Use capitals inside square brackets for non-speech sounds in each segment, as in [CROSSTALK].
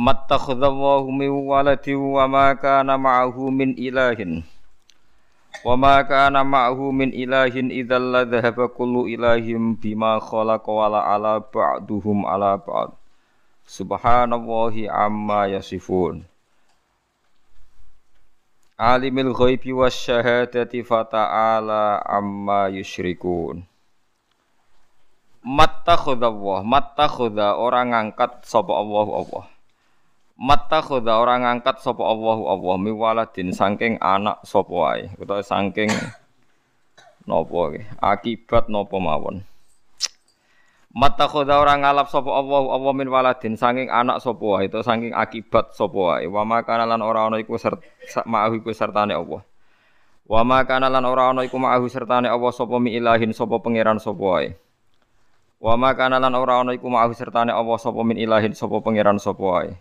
Mattakhadallahu min waladi wa ma kana ma'ahu min ilahin. Wa ma kana ma'ahu min ilahin idzal la dhahaba kullu ilahim bima khalaqa wa la ala ba'duhum ala ba'd. Subhanallahi amma yasifun. Alimul ghaibi wasyahadati fata'ala amma yusyrikun. Mattakhadallahu mattakhadha orang ngangkat sapa Allah Allah. Matta khoda orang ngangkat sapa Allahu Allah mi waladin saking anak sapa wae utawa saking napa akibat napa mawon. Matta khoda orang ngalap sapa Allahu Allah min waladin saking anak sapa wae utawa saking akibat sapa wae. Wa makana lan ora iku ma'ahu iku sertane Allah. Wa makana lan ora ana iku ma'ahu sertane Allah sapa mi ilahin sapa pangeran sapa wae. Wa makana lan ora ana iku ma'ahu sertane Allah sapa min ilahin sapa pangeran sapa.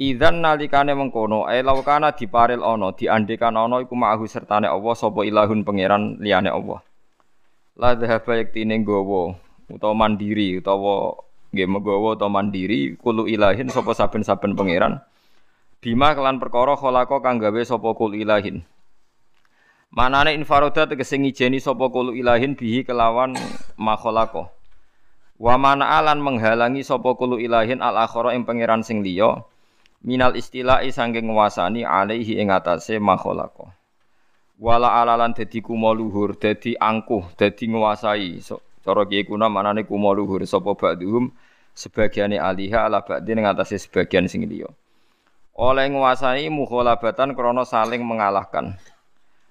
Idzan nalikane mengkono ae laukana diparil ana diandekan ana iku ma'ahu sertane Allah sapa ilahun pangeran liyane Allah. La dhahaba yektine nggawa utawa mandiri utawa nggih menggawa utawa mandiri kulu ilahin sapa saben-saben pangeran. Bima kelan perkara khalaqa kang gawe sapa kul ilahin. Manane infaroda tegese ngijeni sapa kulu ilahin bihi kelawan makhalaqa. Wa mana alan menghalangi sapa kulu ilahin al akhara ing pangeran sing liya minal istilahi sangking nguasani alaihi ing atase makhluk. Wala alalan dadi kumo luhur, dadi angkuh, dadi nguasai. So, cara kiye kuna manane kumo luhur sapa ba'dhum sebagiane aliha ala ba'dhi ing atase sebagian sing liya. Oleh nguasai mukhalabatan krana saling mengalahkan.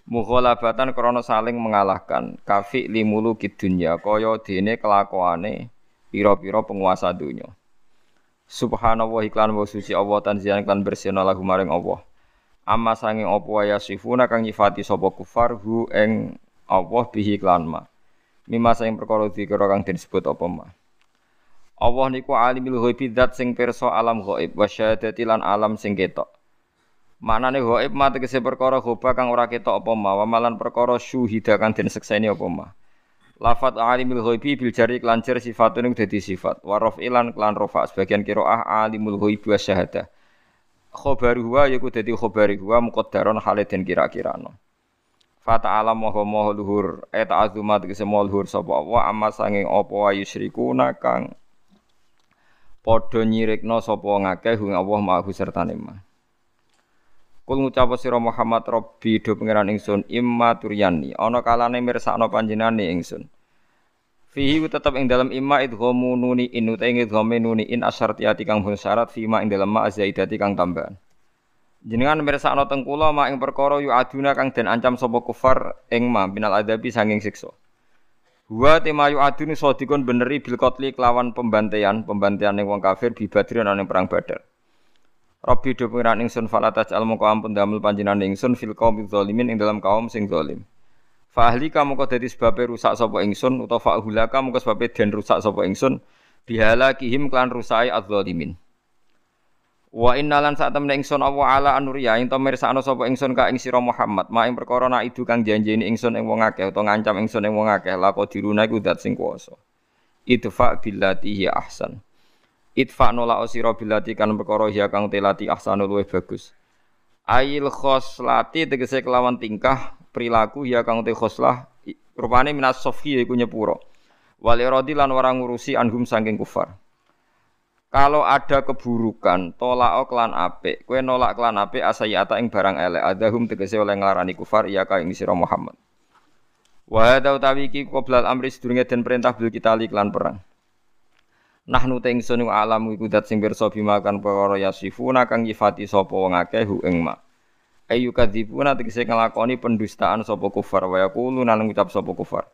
Mukhalabatan krana saling mengalahkan. Kafi limulu kidunya kaya dene kelakuane pira-pira penguasa dunya. Subhanallah iklan wa suci Allah tanzian iklan bersihna lahu maring Allah. Amma sanging apa ya sifuna kang nyifati sapa kufar hu ing Allah bihi iklan ma. Mima sing perkara dikira kang disebut apa ma. Allah niku alimul ghaibi zat sing pirsa alam ghaib wa syahadati lan alam sing ketok. Maknane ghaib ma tegese perkara ghaib kang ora ketok apa ma, wa malan perkara syuhida kang den sekseni apa ma. Lafat alimul ghaibi bil jari kelancer sifatun yang dadi sifat. Warof ilan klan rofa sebagian kiroah alimul ghaibi wa syahadah. Khobaru huwa yaku dadi khobari huwa muqaddaron hale den kira-kira no. Fata alam moho moho luhur eta azumat kese moho luhur sapa Allah amma sanging apa wa yusyrikuna kang padha nyirikna sapa ngakeh hu Allah ma'hu sertane ma. Kul ngucap sira Muhammad Rabbi do pangeran ingsun imma turyani ana kalane mirsakno panjenengane ingsun. Fihi tetep ing dalam imma idghamu nuni in uta ing idghame nuni in asyartiyati kang bun syarat fima ing dalam ma zaidati kang tambahan. Jenengan mirsakno teng kula mak ing perkara yu aduna kang den ancam sapa kufar ing ma binal adabi sanging siksa. Wa tema yu adun sadikun beneri bil qatli kelawan pembantaian, pembantaian ning wong kafir bi badrin ana perang badar. Rabbi do pengiran ingsun falataj al moko ampun damel panjenengan ingsun fil qaumi zalimin ing dalam kaum sing zalim. Fa ahli kamu kok dadi sebabe rusak sapa ingsun utawa fa hulaka moko sebabe den rusak sapa ingsun bihala kihim klan rusai adzalimin. Wa innalan saat temen ingsun Allah ala anuriya ing mirsakno sapa ingsun ka ing sira Muhammad ma ing perkara nak idu kang janjeni ingsun ing wong akeh ngancam ingsun ing wong lako diruna iku dat sing kuwasa. Idfa billati ahsan. Itfa nola osiro bilati kan perkara ya kang telati ahsanu luwih bagus. Ail khoslati tegese kelawan tingkah perilaku ya kang te khoslah rupane minas sofi iku nyepuro. Wal iradi lan ora ngurusi anhum saking kufar. Kalau ada keburukan, tolak klan apik, kowe nolak klan apik asayata ing barang elek, adahum tegese oleh nglarani kufar iya ka ing Muhammad. Wa hadza utawi iki qoblal amri sedurunge den perintah bil kita klan perang. Nahnu te ingsun alam iku dat sing pirsa bima kan perkara yasifuna kang nyifati sapa wong akeh hu ing ma. Ayu kadzibuna tegese nglakoni pendustaan sapa kufar wa yaqulu nang ngucap sapa kufar.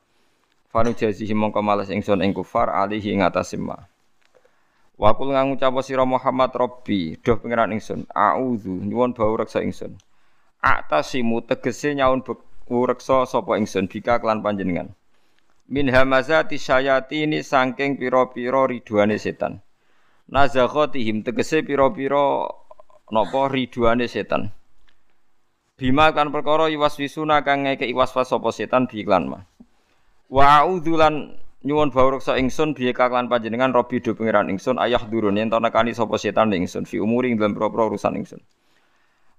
Fanu jazihi mongko males ingsun ing kufar alihi ing atase ma. Wa kul ngucap sira Muhammad Rabbi, doh pangeran ingsun, auzu nyuwun bau reksa ingsun. Atasimu tegese nyaun reksa sapa ingsun bika kelan panjenengan. Min hamazati syayatini saking pira-pira ridwane setan. Nazakhatihim tegese pira-pira napa ridwane setan. Bima kan perkara iwaswisuna kang ngeke iwas-was sapa setan bi iklan mah. Wa nyuwun bawreksa ingsun biye kaklan panjenengan robi do pangeran ingsun ayah durun yen nekani sapa setan ingsun fi umuri dalam propro urusan ingsun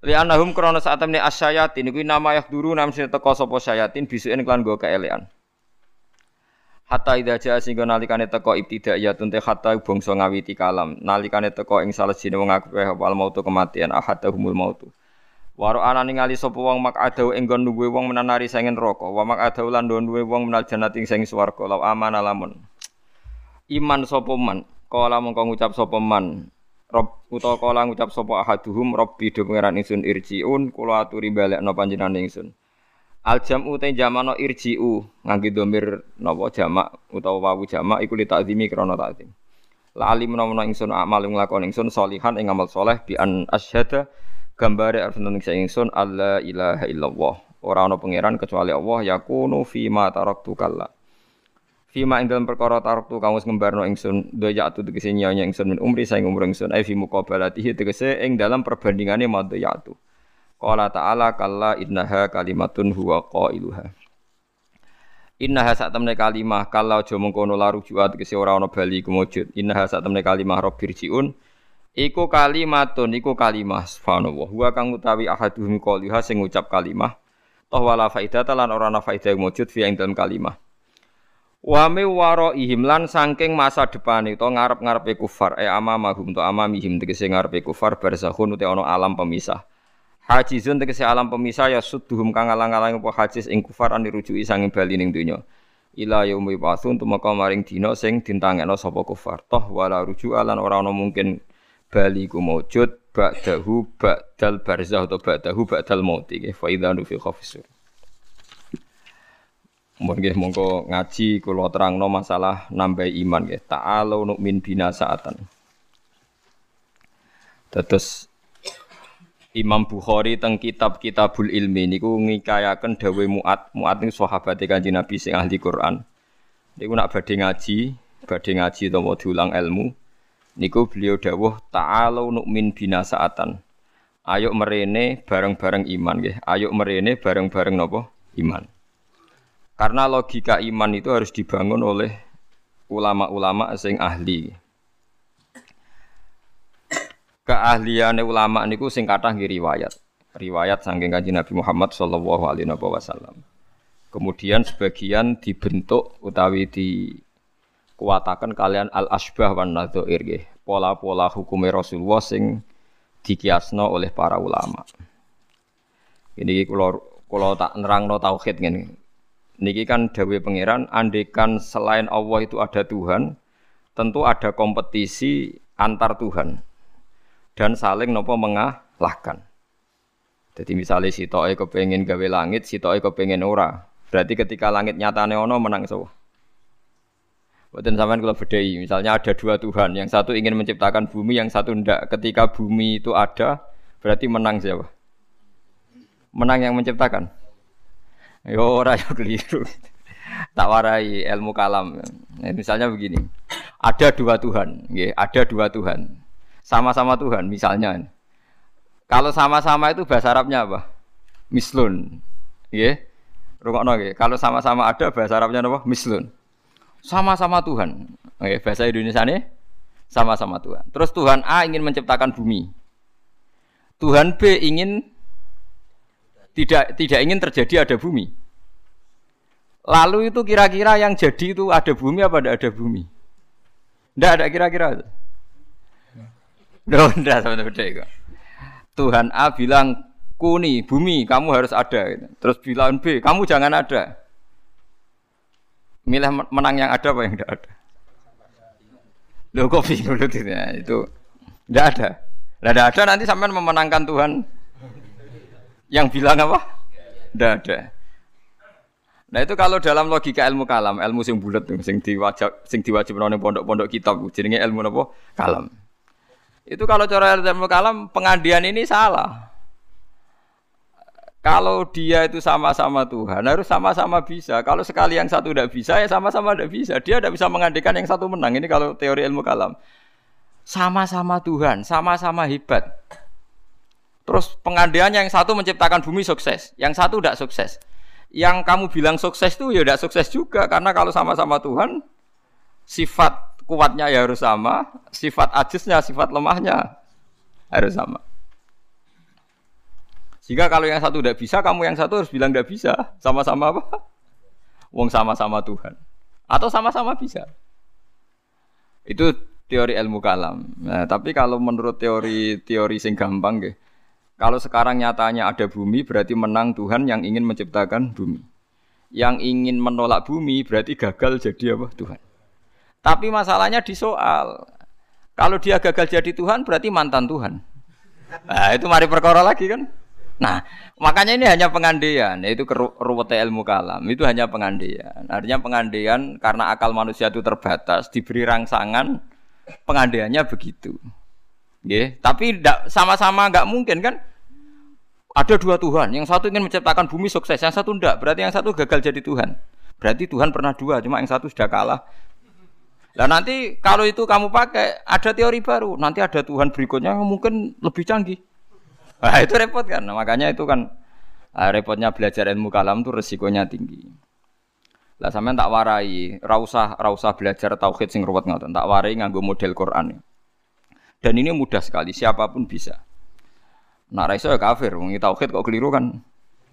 li anahum krana saat temne asyayatin kuwi nama ayah duru nam sing teko sapa syayatin bisuken klan go keelean Hatta idza jaa sing nalikane teko ibtidaiyatun te hatta bangsa ngawiti kalam. Nalikane teko ing salejine wong akeh wal mautu kematian ahadahumul mautu. Waro ana ningali sapa wong mak adau enggon duwe wong menanari sangen neraka, wa mak adau lan duwe wong menal jannati sing swarga, law amana lamun. Iman sapa man, kala mongko ngucap sapa man, Rob utawa kala ngucap sapa ahaduhum Rabbi do pangeran ingsun irjiun kula aturi balekno panjenengan ingsun. Al jam'u te jamano irji'u ngangge domir napa jamak utawa wawu jamak iku li ta'zimi krana ta'zim. La alim menawa ingsun amal nglakon ingsun salihan ing amal saleh bi an asyhada gambare arep nang ingsun alla ilaha illallah. Ora ana pangeran kecuali Allah yakunu fi ma taraktu kalla. Fi ma ing dalam perkara taraktu kamu ngembarno ingsun daya atu tegese nyanya ingsun min umri saing umur ingsun ai fi muqabalatihi tegese ing dalam perbandingane madya atu qala ta'ala kalla innaha kalimatun huwa qailuha Innaha sak temne kalimah kalau aja mengkono laru juat tegese ora ana bali kumujud innaha sak temne kalimah rabbirjiun Iku kalimatun iku kalimah subhanallah. Wa kang utawi ahaduhum qaliha sing ngucap kalimah. Toh wala faidata lan ora ana faidah wujud fi ing dalam kalimah. Wa mi ihim lan saking masa depan itu ngarep-ngarepe kufar e amamahum to amamihim tegese ngarepe kufar barzakhun uti ana alam pemisah. Hajizun tegese alam pemisah ya suduhum kang alang-alang apa hajiz ing kufar an dirujuki sanging bali ning donya. Ila yaumi basun tumeka maring dina sing dintangekno sapa kufar. Toh wala rujuk lan ora ana mungkin bali ku maujud ba'dahu ba'dal barzah atau ba'dahu ba'dal mauti nggih fa idza nufikha fisur Mun nggih monggo ngaji kula terangno masalah nambah iman nggih ta'alu nu'min bina saatan Terus Imam Bukhari teng kitab Kitabul Ilmi niku ngikayaken dawe Muat. Muat niku sahabat Kanjeng Nabi sing ahli Quran. Niku nak badhe ngaji, badhe ngaji utawa diulang ilmu, niku beliau dawuh ta'alu nu'min bina saatan. Ayo merene bareng-bareng iman nggih. Ayo merene bareng-bareng napa? Iman. Karena logika iman itu harus dibangun oleh ulama-ulama sing ahli. Keahlian ulama niku sing kathah nggih riwayat. Riwayat saking Kanjeng Nabi Muhammad sallallahu alaihi wasallam. Kemudian sebagian dibentuk utawi di kuatakan kalian al asbah wan nadzair nggih. Pola-pola hukumnya Rasulullah sing dikiasno oleh para ulama. Ini kalau kalau tak nerangno tauhid ngene. Niki kan dawe pangeran andekan selain Allah itu ada Tuhan, tentu ada kompetisi antar Tuhan dan saling nopo mengalahkan. Jadi misalnya si toy kepengen gawe langit, si toy kepengen ora. Berarti ketika langit nyatane ono menang so. Buatan sampean kalau bedai, misalnya ada dua Tuhan, yang satu ingin menciptakan bumi, yang satu ndak. Ketika bumi itu ada, berarti menang siapa? Menang yang menciptakan. Yo ora yo keliru. Tak warai ilmu kalam. Misalnya begini, ada dua Tuhan, ada dua Tuhan, sama-sama Tuhan. Misalnya, kalau sama-sama itu bahasa Arabnya apa? Mislun, ya. Rungokno Kalau sama-sama ada bahasa Arabnya apa? Mislun sama-sama Tuhan. Oke, bahasa Indonesia nih sama-sama Tuhan. Terus Tuhan A ingin menciptakan bumi. Tuhan B ingin tidak tidak ingin terjadi ada bumi. Lalu itu kira-kira yang jadi itu ada bumi apa tidak ada bumi? Tidak ada kira-kira. Tidak sama beda Tuhan A bilang kuni bumi kamu harus ada. Terus bilang B kamu jangan ada. Milih menang yang ada apa yang tidak ada? Lo kok bingung itu tidak ada. Tidak ada nanti sampai memenangkan Tuhan yang bilang apa? Tidak ada. Nah itu kalau dalam logika ilmu kalam, ilmu sing bulat sing diwajib, sing diwajib ning pondok-pondok kitab, jenenge ilmu apa? Kalam. Itu kalau cara ilmu kalam pengandian ini salah. Kalau dia itu sama-sama Tuhan, harus sama-sama bisa. Kalau sekali yang satu tidak bisa, ya sama-sama tidak bisa. Dia tidak bisa mengandikan yang satu menang. Ini kalau teori ilmu kalam. Sama-sama Tuhan, sama-sama hebat. Terus pengandiannya yang satu menciptakan bumi sukses, yang satu tidak sukses. Yang kamu bilang sukses itu ya tidak sukses juga, karena kalau sama-sama Tuhan, sifat kuatnya ya harus sama, sifat ajisnya, sifat lemahnya harus sama. Jika kalau yang satu tidak bisa, kamu yang satu harus bilang tidak bisa. Sama-sama apa? Wong sama-sama Tuhan. Atau sama-sama bisa. Itu teori ilmu kalam. Nah, tapi kalau menurut teori teori sing gampang gitu, kalau sekarang nyatanya ada bumi berarti menang Tuhan yang ingin menciptakan bumi. Yang ingin menolak bumi berarti gagal jadi apa? Tuhan. Tapi masalahnya di soal. Kalau dia gagal jadi Tuhan berarti mantan Tuhan. Nah, itu mari perkara lagi kan? Nah, makanya ini hanya pengandian, yaitu ruwet ilmu kalam. Itu hanya pengandian. Artinya pengandian karena akal manusia itu terbatas, diberi rangsangan, pengandiannya begitu. Yeah. Tapi sama-sama nggak mungkin kan? Ada dua Tuhan, yang satu ingin menciptakan bumi sukses, yang satu enggak. Berarti yang satu gagal jadi Tuhan. Berarti Tuhan pernah dua, cuma yang satu sudah kalah. Nah nanti kalau itu kamu pakai, ada teori baru. Nanti ada Tuhan berikutnya yang mungkin lebih canggih. Nah, [LAUGHS] itu repot kan. Nah, makanya itu kan nah, repotnya belajar ilmu kalam itu resikonya tinggi. Lah sampean tak warai, ra usah ra usah belajar tauhid sing ruwet ngoten. Tak warai nganggo model Quran. Dan ini mudah sekali, siapa pun bisa. Nak ra iso ya kafir, wong tauhid kok keliru kan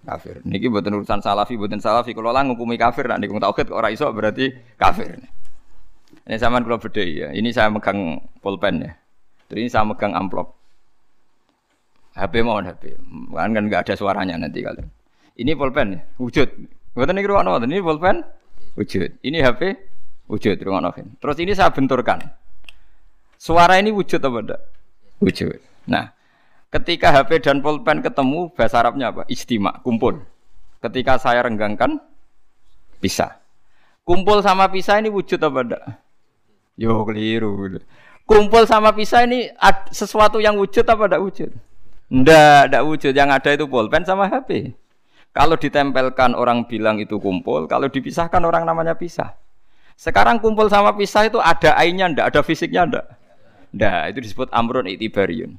kafir. Niki mboten urusan salafi, mboten salafi. Kalau lah ngukumi kafir, nak niku tauhid kok ora iso berarti kafir. Ini sama kalau beda ya. Ini saya megang pulpen ya. Terus ini saya megang amplop. HP mau HP. Kan kan nggak ada suaranya nanti kalian. Ini pulpen ya, wujud. Bukan ini ruang ini pulpen wujud. Ini HP wujud ruang Terus ini saya benturkan. Suara ini wujud apa enggak? Wujud. Nah, ketika HP dan pulpen ketemu bahasa Arabnya apa? Istimak, kumpul. Ketika saya renggangkan bisa. Kumpul sama pisah ini wujud apa enggak? Yo keliru. Kumpul sama pisah ini sesuatu yang wujud apa enggak wujud? Ndak, ndak wujud. Yang ada itu pulpen sama HP. Kalau ditempelkan orang bilang itu kumpul, kalau dipisahkan orang namanya pisah. Sekarang kumpul sama pisah itu ada ainnya ndak, ada fisiknya ndak? Ndak, itu disebut amrun itibariun.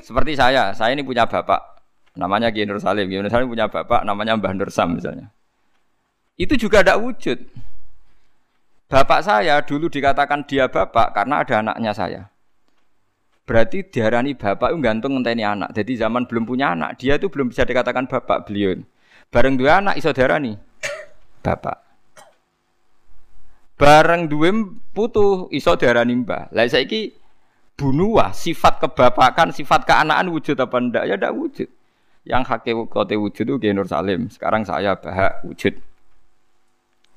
Seperti saya, saya ini punya bapak, namanya Kiai Nur Salim. Kiai Nur Salim punya bapak, namanya Mbah Nur Sam misalnya. Itu juga tidak wujud. Bapak saya dulu dikatakan dia bapak karena ada anaknya saya. Berarti diarani bapak itu gantung ngenteni anak. Jadi zaman belum punya anak, dia itu belum bisa dikatakan bapak beliau. Bareng dua anak iso diarani bapak. Bareng dua putu iso diarani mbah. Lah saiki bunuh sifat kebapakan, sifat keanaan wujud apa ndak? Ya ndak wujud. Yang hakikote wujud itu Nur Salim. Sekarang saya bahak wujud.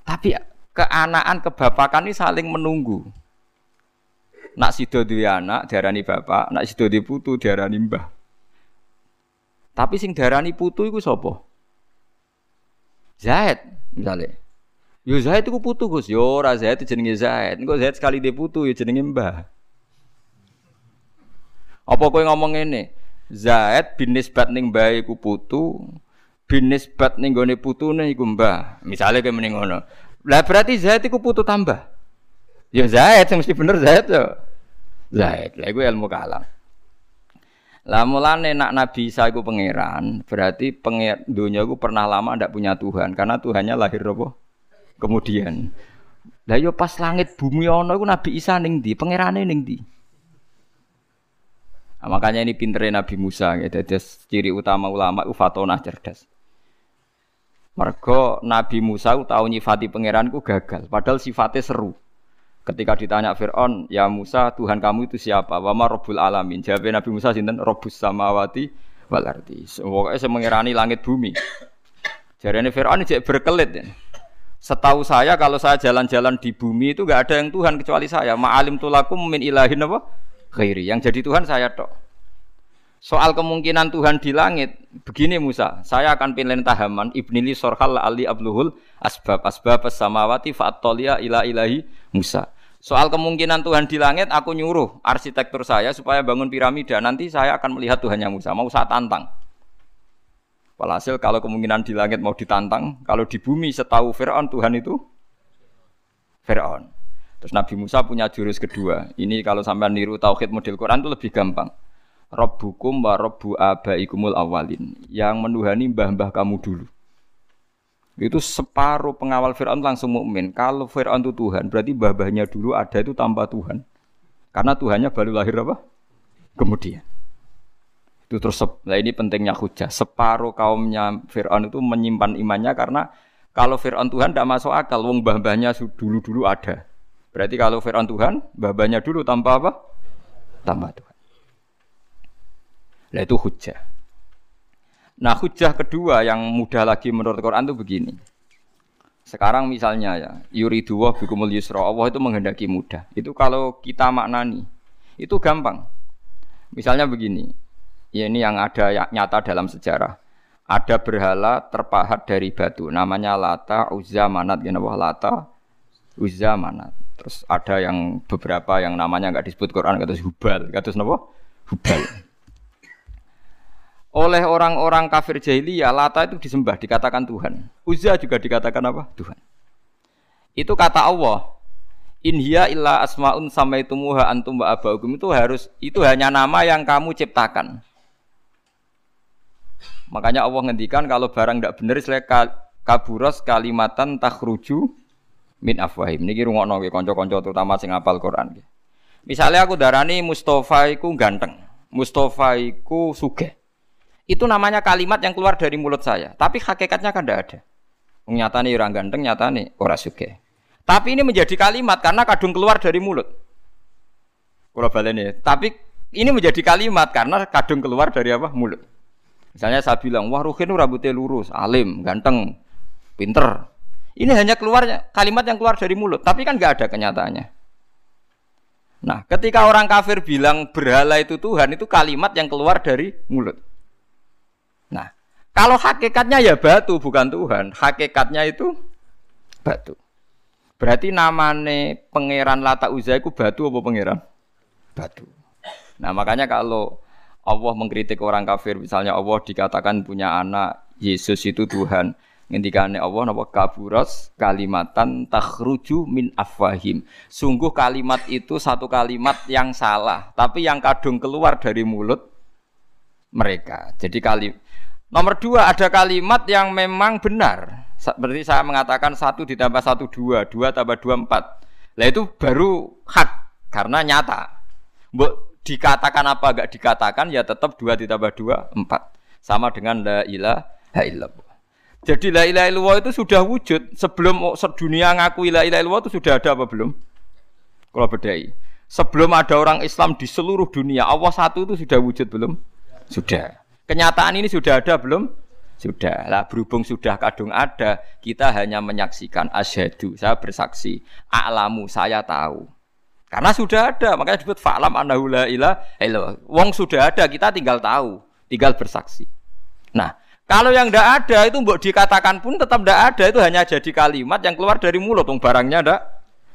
Tapi keanaan kebapakan ini saling menunggu. Nak sido duwe anak diarani bapak, nak sido di putu diarani mbah. Tapi sing diarani putu iku sapa? Zaid misalnya. Yo Zaid iku putu Gus, yo ora Zaid jenenge Zaid. Engko Zaid sekali di putu yo jenenge mbah. Apa kowe ngomong ngene? Zaid bin nisbat ning mbah iku putu, bin nisbat ning gone putune iku mbah. Misale kowe mending ngono. Lah berarti Zaid iku putu tambah. Ya Zaid sing mesti bener Zaid ya. Zaid. Lah iku ilmu kalam. Lah mulane nak Nabi Isa iku pangeran, berarti penger dunia iku pernah lama ndak punya Tuhan karena Tuhannya lahir apa? Kemudian. Lah yo pas langit bumi ono iku Nabi Isa ning ndi? Pangerane ning ndi? Nah, makanya ini pinternya Nabi Musa ya. Jadi ciri utama ulama itu fatona cerdas. Mergo Nabi Musa tahu nyifati pangeranku gagal, padahal sifatnya seru. Ketika ditanya Fir'aun, ya Musa, Tuhan kamu itu siapa? Wama Rabbul Alamin. Jawab Nabi Musa, sinten Rabbus Samawati wal ardi. Pokoknya saya mengirani langit bumi. Jadi Fir'aun ini berkelit. Ya. Setahu saya kalau saya jalan-jalan di bumi itu gak ada yang Tuhan kecuali saya. Ma'alim tulakum min ilahin apa? Khairi. Yang jadi Tuhan saya tok. Soal kemungkinan Tuhan di langit, begini Musa, saya akan pilih tahaman ibnili sorhal ali abluhul asbab asbab samawati fa'atolia ila ilahi Musa. Soal kemungkinan Tuhan di langit, aku nyuruh arsitektur saya supaya bangun piramida. Nanti saya akan melihat Tuhannya Musa. Mau saya tantang. Walhasil kalau kemungkinan di langit mau ditantang, kalau di bumi setahu Fir'aun Tuhan itu Fir'aun. Terus Nabi Musa punya jurus kedua. Ini kalau sampai niru tauhid model Quran itu lebih gampang. Rabbukum wa rabbu abaikumul awalin. Yang menuhani mbah-mbah kamu dulu. Itu separuh pengawal Fir'aun langsung mukmin. Kalau Fir'aun itu Tuhan, berarti mbah-mbahnya dulu ada itu tanpa Tuhan. Karena Tuhannya baru lahir apa? Kemudian. Itu terus, nah ini pentingnya hujah. Separuh kaumnya Fir'aun itu menyimpan imannya karena kalau Fir'aun Tuhan tidak masuk akal, wong mbah-mbahnya dulu-dulu ada. Berarti kalau Fir'aun Tuhan, mbah-mbahnya dulu tanpa apa? Tanpa Tuhan. Nah itu hujah. Nah hujah kedua yang mudah lagi menurut Quran itu begini. Sekarang misalnya ya, yuridu wa bikumul yusra, Allah itu menghendaki mudah. Itu kalau kita maknani, itu gampang. Misalnya begini, ya ini yang ada yang nyata dalam sejarah. Ada berhala terpahat dari batu, namanya Lata, Uzza, Manat, ya Lata, Uzza, Manat. Terus ada yang beberapa yang namanya nggak disebut Quran, kata Hubal, kata? Hubal oleh orang-orang kafir jahiliyah Lata itu disembah dikatakan Tuhan. Uzza juga dikatakan apa? Tuhan. Itu kata Allah. In hiya illa asmaun samaitumuha antum wa abaukum itu harus itu hanya nama yang kamu ciptakan. Makanya Allah ngendikan kalau barang tidak benar istilah kaburos kalimatan takhruju min afwahim. Niki rungokno nggih kanca-kanca terutama sing hafal Quran Misalnya aku darani Mustafa iku ganteng, Mustafa iku. Itu namanya kalimat yang keluar dari mulut saya. Tapi hakikatnya kan tidak ada. Nyata nih orang ganteng, nyata nih orang suge. Tapi ini menjadi kalimat karena kadung keluar dari mulut. Kalau ini. Tapi ini menjadi kalimat karena kadung keluar dari apa? Mulut. Misalnya saya bilang, wah Ruhin rambutnya lurus, alim, ganteng, pinter. Ini hanya keluar kalimat yang keluar dari mulut, tapi kan nggak ada kenyataannya. Nah, ketika orang kafir bilang berhala itu Tuhan, itu kalimat yang keluar dari mulut. Kalau hakikatnya ya batu bukan Tuhan, hakikatnya itu batu. Berarti namane pangeran Lata Uzza itu batu apa pangeran? Batu. Nah, makanya kalau Allah mengkritik orang kafir, misalnya Allah dikatakan punya anak, Yesus itu Tuhan. Ngendikane Allah napa kaburas kalimatan takhruju min afwahim. Sungguh kalimat itu satu kalimat yang salah, tapi yang kadung keluar dari mulut mereka. Jadi kali Nomor dua ada kalimat yang memang benar. Berarti saya mengatakan satu ditambah satu dua, dua tambah dua empat. Nah itu baru hak karena nyata. Mbok dikatakan apa enggak dikatakan ya tetap dua ditambah dua empat. Sama dengan la ilaha illallah. Jadi la ilaha illallah itu sudah wujud sebelum sedunia ngaku la ilaha illallah itu sudah ada apa belum? Kalau bedai. Sebelum ada orang Islam di seluruh dunia, Allah satu itu sudah wujud belum? Sudah. Kenyataan ini sudah ada belum? Sudah. Lah berhubung sudah kadung ada, kita hanya menyaksikan asyhadu, saya bersaksi, a'lamu, saya tahu. Karena sudah ada, makanya disebut fa'lam annahu la ilaha Wong sudah ada, kita tinggal tahu, tinggal bersaksi. Nah, kalau yang tidak ada itu mbok dikatakan pun tetap tidak ada itu hanya jadi kalimat yang keluar dari mulut, wong barangnya tidak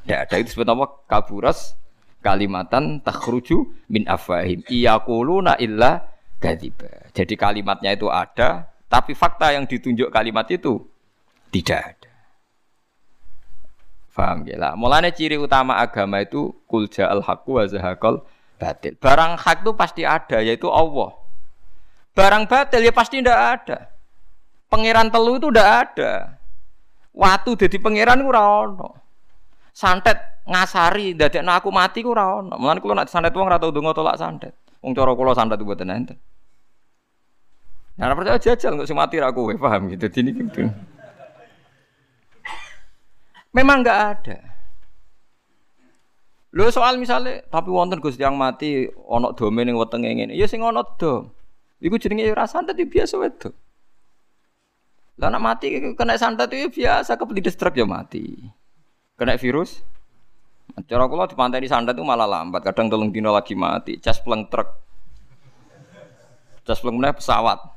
tidak ada itu disebut apa? Kaburas kalimatan takhruju min afahim. Iyakuluna illa kadiba. Jadi kalimatnya itu ada, tapi fakta yang ditunjuk kalimat itu tidak ada. Faham ya lah. Mulanya ciri utama agama itu kulja al haqqu wa zahaqal batil. Barang hak itu pasti ada, yaitu Allah. Barang batil ya pasti tidak ada. Pangeran telu itu tidak ada. Waktu jadi pangeran itu ono. Santet ngasari dadekno aku mati ku ora ono. Mulane kula nek santet wong ora tau tolak santet. Wong cara kula santet mboten enten. Nah, percaya jajal nggak sih mati aku, paham gitu. Ini gitu. Memang nggak ada. Lo soal misalnya, tapi wonten Gus yang mati onok domain yang wetenge ngene. Ya sing ono dom. Iku jenenge ya ora santet ya biasa wedo. Lah nak mati kena santet itu ya biasa kepelit truk ya mati. Kena virus, Cara kula di pantai di santet itu malah lambat, kadang telung dino lagi mati, cas pleng truk. Terus meneh pesawat.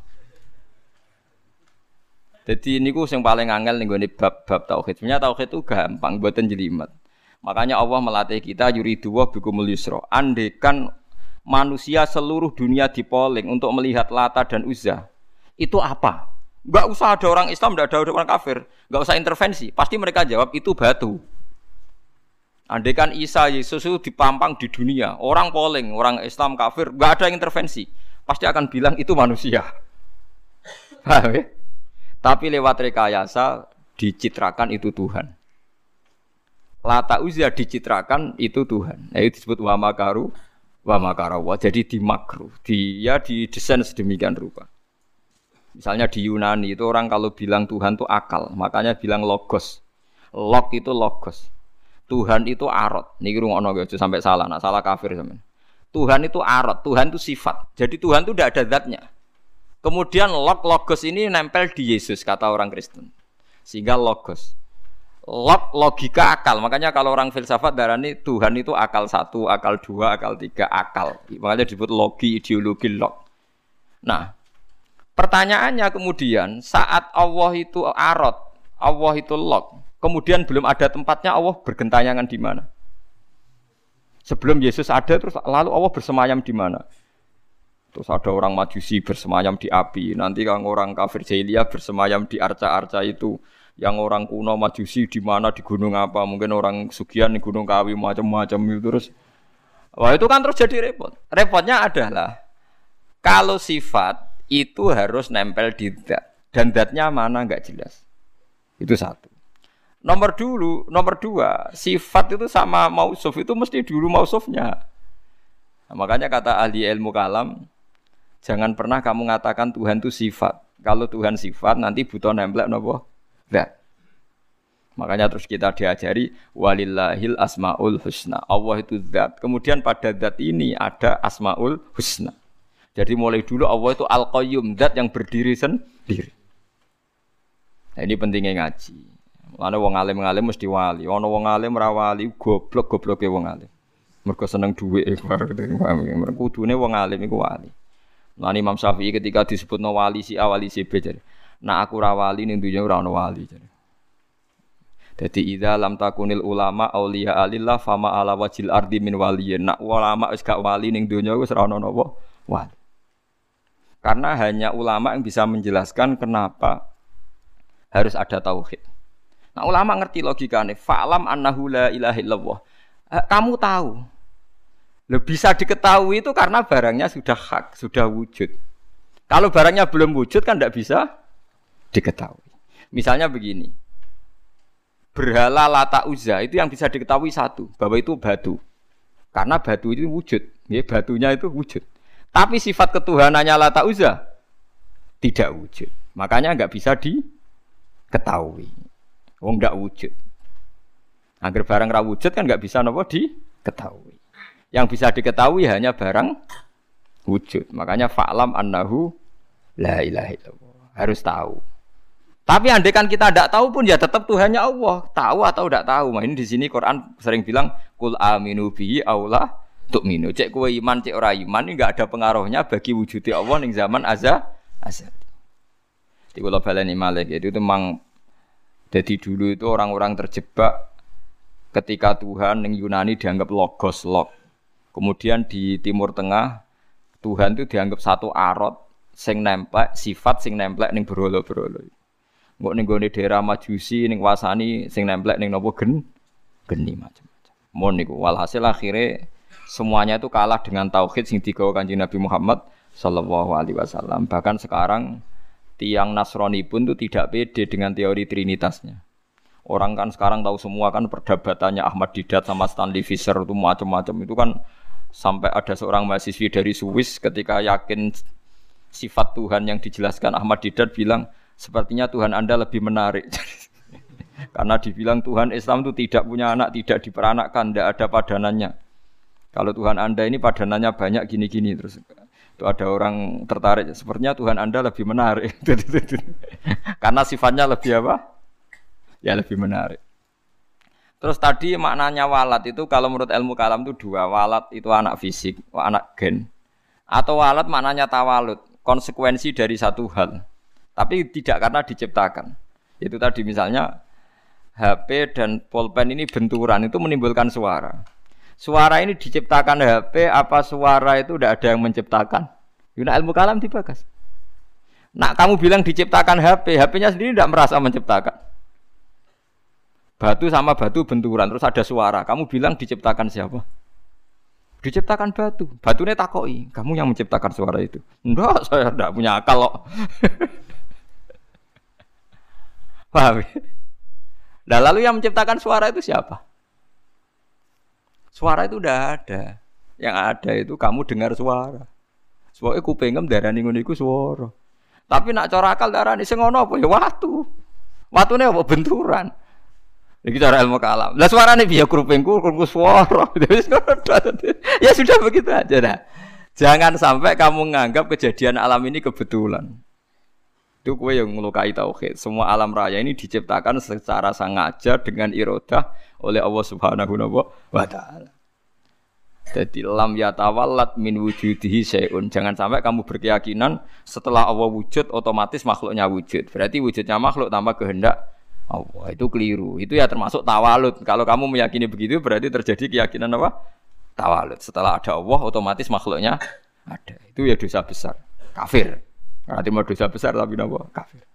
Jadi ini ku yang paling angel nih gue bab-bab tauhid. Sebenarnya tauhid itu gampang, buatan jelimet. Makanya Allah melatih kita yuridu wa bikumul yusra. Andekan manusia seluruh dunia dipoling untuk melihat Lata dan Uzza. Itu apa? Gak usah ada orang Islam, gak ada orang kafir, gak usah intervensi. Pasti mereka jawab itu batu. Andekan Isa Yesus itu dipampang di dunia, orang poling, orang Islam kafir, gak ada intervensi. Pasti akan bilang itu manusia. [LAUGHS] Paham ya? Tapi lewat rekayasa dicitrakan itu Tuhan. Lata uzia dicitrakan itu Tuhan. Nah, itu disebut wa makaru wa makarawa. Jadi di makru, dia didesain sedemikian rupa. Misalnya di Yunani itu orang kalau bilang Tuhan itu akal, makanya bilang logos. Log itu logos. Tuhan itu arot. Niki rungokno aja sampai salah, nah salah kafir sampean. Tuhan itu arot, Tuhan itu sifat. Jadi Tuhan itu tidak ada zatnya. Kemudian log logos ini nempel di Yesus kata orang Kristen. Sehingga logos. Log logika akal. Makanya kalau orang filsafat darah ini Tuhan itu akal satu, akal dua, akal tiga, akal. Makanya disebut logi, ideologi log. Nah, pertanyaannya kemudian saat Allah itu arot, Allah itu log, kemudian belum ada tempatnya Allah bergentayangan di mana? Sebelum Yesus ada terus lalu Allah bersemayam di mana? Terus ada orang majusi bersemayam di api. Nanti kan orang kafir jahiliyah bersemayam di arca-arca itu. Yang orang kuno majusi di mana di gunung apa? Mungkin orang sugian di gunung kawi macam-macam itu terus. Wah itu kan terus jadi repot. Repotnya adalah kalau sifat itu harus nempel di dat dan datnya mana nggak jelas. Itu satu. Nomor dulu, nomor dua, sifat itu sama mausuf itu mesti dulu mausufnya. Nah, makanya kata ahli ilmu kalam, Jangan pernah kamu mengatakan Tuhan itu sifat. Kalau Tuhan sifat nanti butuh nempel nopo? Zat. Makanya terus kita diajari walillahil asmaul husna. Allah itu zat. Kemudian pada zat ini ada asmaul husna. Jadi mulai dulu Allah itu al-qayyum, zat yang berdiri sendiri. Nah, ini pentingnya ngaji. Mana wong alim ngalim mesti wali. Ono wong alim ra wali goblok gobloke wong alim. Mergo seneng dhuwit e Mergo kudune wong alim iku wali. Nah Imam Syafi'i ketika disebut no wali si awali si B jadi. Nah aku rawali ning dunya ora ono wali jadi. Jadi idza lam takunil ulama auliya alillah fama ala wajil ardi min waliyin. Nak ulama wis gak wali ning dunya wis ora ono wali. Karena hanya ulama yang bisa menjelaskan kenapa harus ada tauhid. Nah ulama ngerti logikanya. Fa'lam annahu la ilaha illallah. Eh, kamu tahu Loh, bisa diketahui itu karena barangnya sudah hak, sudah wujud. Kalau barangnya belum wujud kan tidak bisa diketahui. Misalnya begini, berhala lata uza itu yang bisa diketahui satu, bahwa itu batu. Karena batu itu wujud, ya, batunya itu wujud. Tapi sifat ketuhanannya lata uza tidak wujud. Makanya nggak bisa diketahui. Oh nggak wujud. Agar barang rawujud kan nggak bisa nopo diketahui. Yang bisa diketahui hanya barang wujud. Makanya fa'lam annahu la ilaha illallah. Harus tahu. Tapi andai kan kita tidak tahu pun ya tetap Tuhannya Allah. Tahu atau tidak tahu. Nah, ini di sini Quran sering bilang kul aminu bihi aula tuk minu. Cek kue iman, cek ora iman ini nggak ada pengaruhnya bagi wujudnya Allah ning zaman azza azza. Di kalau baleni malik itu memang jadi dulu itu orang-orang terjebak ketika Tuhan yang Yunani dianggap logos log Kemudian di Timur Tengah Tuhan itu dianggap satu arot sing nemplek sifat sing nemplek ning berolo-berolo. Engko ning gone daerah Majusi ning Wasani sing nemplek ning nopo gen geni macam-macam. Mon niku walhasil akhirnya semuanya itu kalah dengan tauhid sing digawa Kanjeng Nabi Muhammad sallallahu alaihi wasallam. Bahkan sekarang tiang Nasrani pun itu tidak pede dengan teori trinitasnya. Orang kan sekarang tahu semua kan perdebatannya Ahmad Didat sama Stanley Fisher itu macam-macam itu kan sampai ada seorang mahasiswi dari Swiss ketika yakin sifat Tuhan yang dijelaskan Ahmad Didat bilang sepertinya Tuhan Anda lebih menarik. [LAUGHS] Karena dibilang Tuhan Islam itu tidak punya anak tidak diperanakkan tidak ada padanannya. Kalau Tuhan Anda ini padanannya banyak gini-gini terus itu ada orang tertarik sepertinya Tuhan Anda lebih menarik. [LAUGHS] Karena sifatnya lebih apa? Ya lebih menarik Terus tadi maknanya walat itu kalau menurut ilmu kalam itu dua. Walat itu anak fisik, anak gen. Atau walat maknanya tawalut. konsekuensi dari satu hal. Tapi tidak karena diciptakan. Itu tadi misalnya HP dan pulpen ini benturan itu menimbulkan suara. Suara ini diciptakan HP apa suara itu tidak ada yang menciptakan? Yuna ilmu kalam dibagas. Nak kamu bilang diciptakan HP, HP-nya sendiri tidak merasa menciptakan. Batu sama batu benturan, terus ada suara. Kamu bilang diciptakan siapa? Diciptakan batu. Batunya takoi. Kamu yang menciptakan suara itu. Enggak, [LAUGHS] saya tidak punya akal loh. [LAUGHS] Paham? Nah, lalu yang menciptakan suara itu siapa? Suara itu udah ada. Yang ada itu kamu dengar suara. Soalnya kupingem darani ngono iku suara. Tapi nak cara akal darani sing ngono apa ya watu. Apa benturan. Iki cara ilmu kalam. Lah suarane piye krupingku krupku suara. [LAUGHS] ya sudah begitu aja dah. Jangan sampai kamu menganggap kejadian alam ini kebetulan. Itu kue yang melukai tauhid. Semua alam raya ini diciptakan secara sengaja dengan irodah oleh Allah Subhanahu wa taala. Jadi lam yatawallat min wujudihi syai'un. Jangan sampai kamu berkeyakinan setelah Allah wujud otomatis makhluknya wujud. Berarti wujudnya makhluk tanpa kehendak Allah. Itu keliru. Itu ya termasuk tawalut. Kalau kamu meyakini begitu berarti terjadi keyakinan apa? Tawalut. Setelah ada Allah otomatis makhluknya ada. Itu ya dosa besar. Kafir. Berarti mau dosa besar tapi apa? Kafir.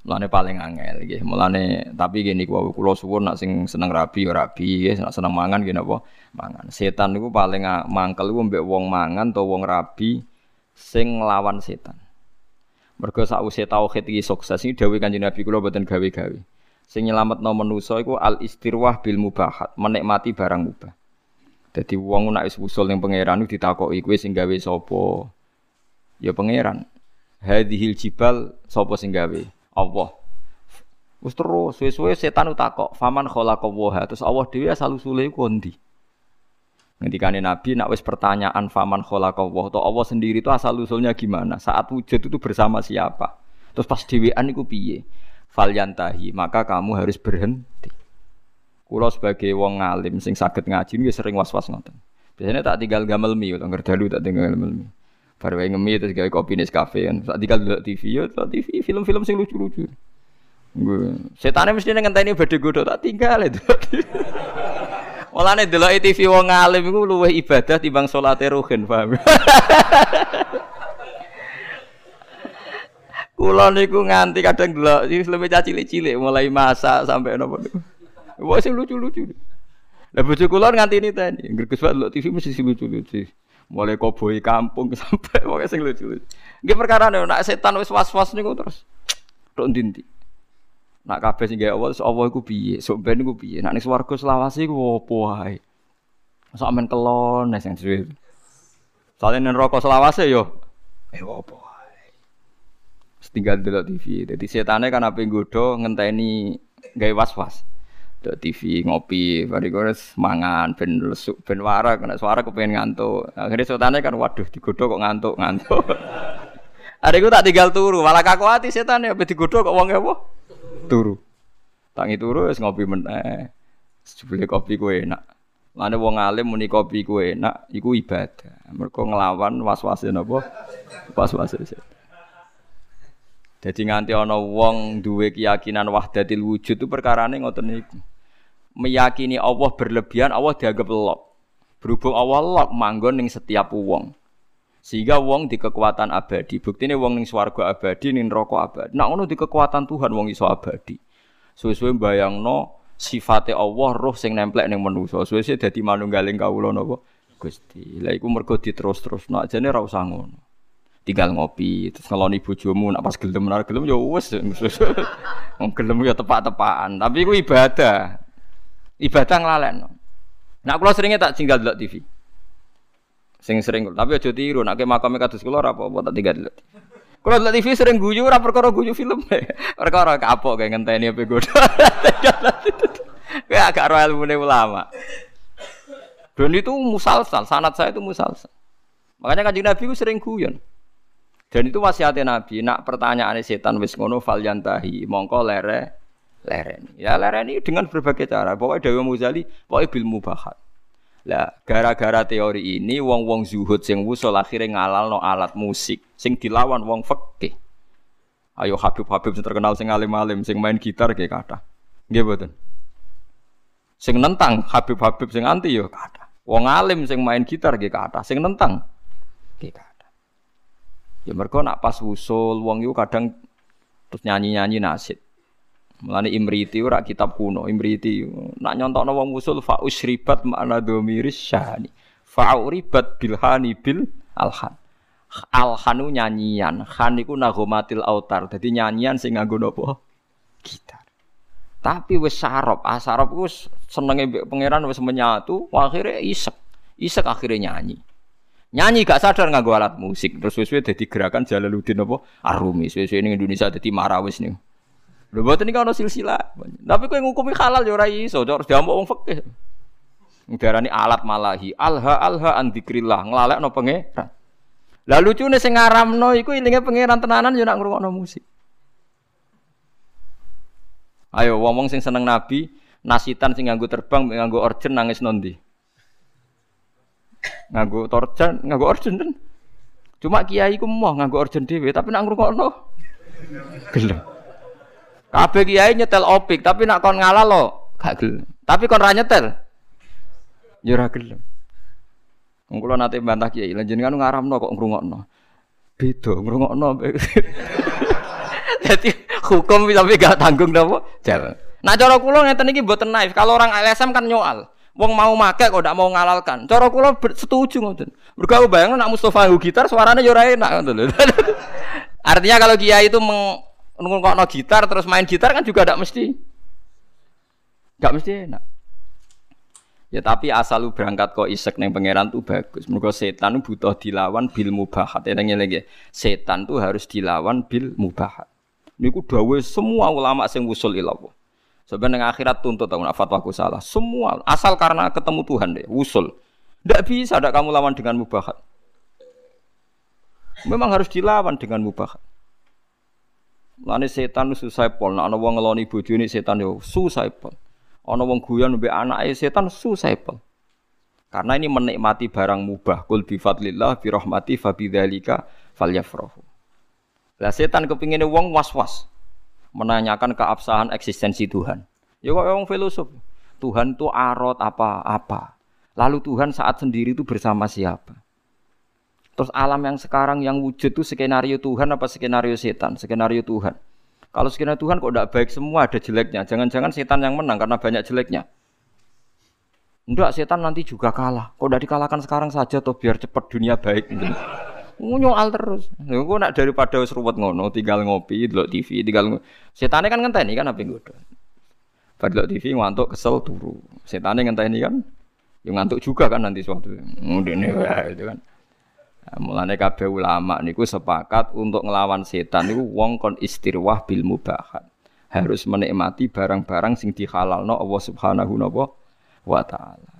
Mulane paling angel nggih. Mulane tapi gini kuwi kula suwun nak sing seneng rabi ya rabi, nggih, nak seneng mangan gini apa? Mangan. Setan niku paling mangkel iku mbek wong mangan atau wong rabi sing nglawan setan. Mergo sakwise tauhid iki sukses iki dawuh Kanjeng Nabi kula boten gawe-gawe. Sing nyelametno manusa iku al istirwah bil mubahat, menikmati barang mubah. Dadi wong nek wis usul ning pangeran ditakoki kowe sing gawe sapa? Ya pangeran. Hadhil jibal sapa sing gawe? Allah. Wis terus suwe-suwe setan utakok, faman khalaqallaha. Terus Allah dhewe asal usule iku ndi? Ngendikane Nabi nak wis pertanyaan faman khalaqallah, to Allah sendiri itu asal usulnya gimana? Saat wujud itu bersama siapa? Terus pas dhewean iku piye? Falyantahi, maka kamu harus berhenti. Kulo sebagai wong ngalim sing saged ngaji nggih sering was-was ngoten. Biasanya tak tinggal gamel mi, utawa ngerdalu tak tinggal gamel mi. Baru wae ngemi terus gawe kopi Nescafe kan. Sak dikal delok TV yo, TV film-film sing lucu-lucu. Gue setane mesti ngenteni badhe godho tak tinggal itu. [LAUGHS] Mulane delok TV wong alim iku luwih ibadah timbang salate ruhin, paham? [LAUGHS] Kula niku nganti kadang delok lebih cilik-cilik mulai masak sampai nopo niku. Wah sing lucu-lucu. Lah bojo kula nganti ini tadi, nggerges delok TV mesti lucu-lucu mulai koboi kampung [LAUGHS] sampai pokoknya sing lucu-lucu. Nggih perkara nak setan wis was-was niku terus [TSK] tok ndi Nak kabeh sing gawe Allah, Allah iku piye? Sok ben iku piye? Nak ning swarga selawase iku opo wae? Masa amen kelon nek sing suwe. Soale ning neraka selawase yo eh opo wae. Tinggal delok TV. Dadi setane kan ape nggodho ngenteni gawe was-was. Dok TV ngopi, bari kores mangan ben lesuk ben warak kena suara kepengen ngantuk. Akhirnya sotane kan waduh digodho kok ngantuk ngantuk. [LAUGHS] Adekku tak tinggal turu, malah kaku hati setan ya digodho kok wong apa? Turu. Tangi turu wis ngopi meneh. Jebule kopi ku enak. Lane wong alim muni kopi ku enak, iku ibadah. Mergo nglawan was-wase napa? Was-wase. Jadi nganti ana wong duwe keyakinan wahdatil wujud itu perkarane ngoten niku meyakini Allah berlebihan, Allah dianggap lok. Berhubung Allah lok manggon ning setiap wong. Sehingga wong di kekuatan abadi. Buktine wong ning swarga abadi, ning neraka abadi. Nak ngono di kekuatan Tuhan wong iso abadi. Suwe-suwe bayangno sifate Allah roh sing nemplek ning manusa. Suwe-suwe dadi manunggaling kawula napa? Gusti. Lah iku mergo diterus-terus. Nak jane ra ngono. Tinggal ngopi, terus ngeloni bojomu, nak pas gelem, nak gelem ya wis. [LAUGHS] Wong gelem ya tepak-tepakan, tapi iku ibadah. Ibadah nglalekno. Nak kula seringnya tak tinggal delok TV. Sing sering, tapi aja tiru, nak ke kados kula ora apa-apa tak tinggal delok. Kula delok TV sering guyu ora perkara guyu film. [LAUGHS] perkara kapok kayak ngenteni apa godo. [LAUGHS] Kayak agak royal ilmune ulama. Dan itu musalsal, sanat saya itu musalsal. Makanya kanjeng Nabi sering guyon. Dan itu wasiatnya Nabi, nak pertanyaan setan wis ngono fal yantahi, mongko lere lereni. Ya lereni dengan berbagai cara. Pokoknya Dewi Muzali, pokoknya bil mubahat. Lah, gara-gara teori ini wong-wong zuhud sing wusul akhirnya ngalalno alat musik sing dilawan wong fikih. Ayo Habib-habib sing terkenal sing alim-alim sing main gitar kayak kata. Nggih mboten. Sing nentang Habib-habib sing anti yo kata. Wong alim sing main gitar kayak kata, sing nentang kayak kata. Ya mergo nak pas wusul wong iku kadang terus nyanyi-nyanyi nasid. Mulane Imriti ora kitab kuno, Imriti nak nyontokno wong usul fa usribat makna dhamiris syahani. Fa uribat bilhani bil alhan. Alhanu nyanyian, khan iku nagomatil autar. Dadi nyanyian sing nganggo napa? Gitar. Tapi wis sarop, ah sarop ku senenge mbek pangeran wis menyatu, akhirnya isek. Isek akhirnya nyanyi. Nyanyi gak sadar nganggo alat musik, terus wis-wis dadi gerakan Jalaluddin apa? Arumi. Wis-wis ning Indonesia dadi marawis nih. Lho mboten iki ana silsilah. Tapi kowe ngukumi halal ya ora iso, harus diamuk wong fikih. Ngarani alat malahi, alha alha an dzikrillah, nglalekno pangeran. Lah lucune sing ngaramno iku ilinge pangeran tenanan ya nak ngrungokno musik. Ayo wong-wong sing seneng nabi, nasitan sing nganggo terbang, nganggo orjen nangis nondi. Nganggo torjan, nganggo orjen kan. Cuma kiai ku mau nganggo orjen dhewe, tapi nak ngrungokno gelem. Kabeh kiai nyetel opik, tapi nak kon ngalah lo, gak gelem. Tapi kon ra nyetel. Ya ora gelem. Wong kula nate bantah kiai, lan jenengan ngaramno kok ngrungokno. Beda ngrungokno. Jadi [LAUGHS] hukum tapi gak tanggung napa? Jalan. Nah cara kula ngeten iki mboten naif. Kalau orang LSM kan nyoal. Wong mau make kok ndak mau ngalalkan. Cara kula setuju ngoten. Mergo aku bayangno nak Mustofa gitar suaranya yo ora enak ngoten. [LAUGHS] Artinya kalau kiai itu meng no gitar terus main gitar kan juga tidak mesti nggak mesti enak. Ya tapi asal lu berangkat kok isek neng pangeran tuh bagus. Mergo setan butuh dilawan bil mubahat. Ya lagi. Setan tuh harus dilawan bil mubahat. Niku dawe semua ulama sing wusul ilallah. Sebenarnya akhirat tuntut tahun fatwaku salah. Semua asal karena ketemu Tuhan deh, wusul. Tidak bisa ada kamu lawan dengan mubahat. Memang harus dilawan dengan mubahat. Lane setan susah pol, nek ana wong ngeloni bojone setan yo susah pol. Ana wong guyon mbek anake setan susah pol. Karena ini menikmati barang mubah. Kul bi fadlillah bi rahmati fa bidzalika falyafrahu. Lah setan kepingine wong was-was menanyakan keabsahan eksistensi Tuhan. Ya kok wong filosof. Tuhan itu arot apa-apa. Lalu Tuhan saat sendiri itu bersama siapa? Terus alam yang sekarang yang wujud itu skenario Tuhan apa skenario setan? Skenario Tuhan. Kalau skenario Tuhan kok tidak baik semua ada jeleknya. Jangan-jangan setan yang menang karena banyak jeleknya. Enggak, setan nanti juga kalah. Kok udah dikalahkan sekarang saja tuh biar cepat dunia baik. Nyoal terus. Gue nak daripada seruat ngono, tinggal ngopi, delok TV, tinggal setannya kan ngenteni kan apa gue Pada TV ngantuk kesel turu. Setannya ngenteni kan, yang ngantuk juga kan nanti suatu. Udah itu kan. Mulane kabeh ulama niku sepakat untuk ngelawan setan niku wong kon istirwah bil mubahat. Harus menikmati barang-barang sing dihalalno Allah Subhanahu wa taala.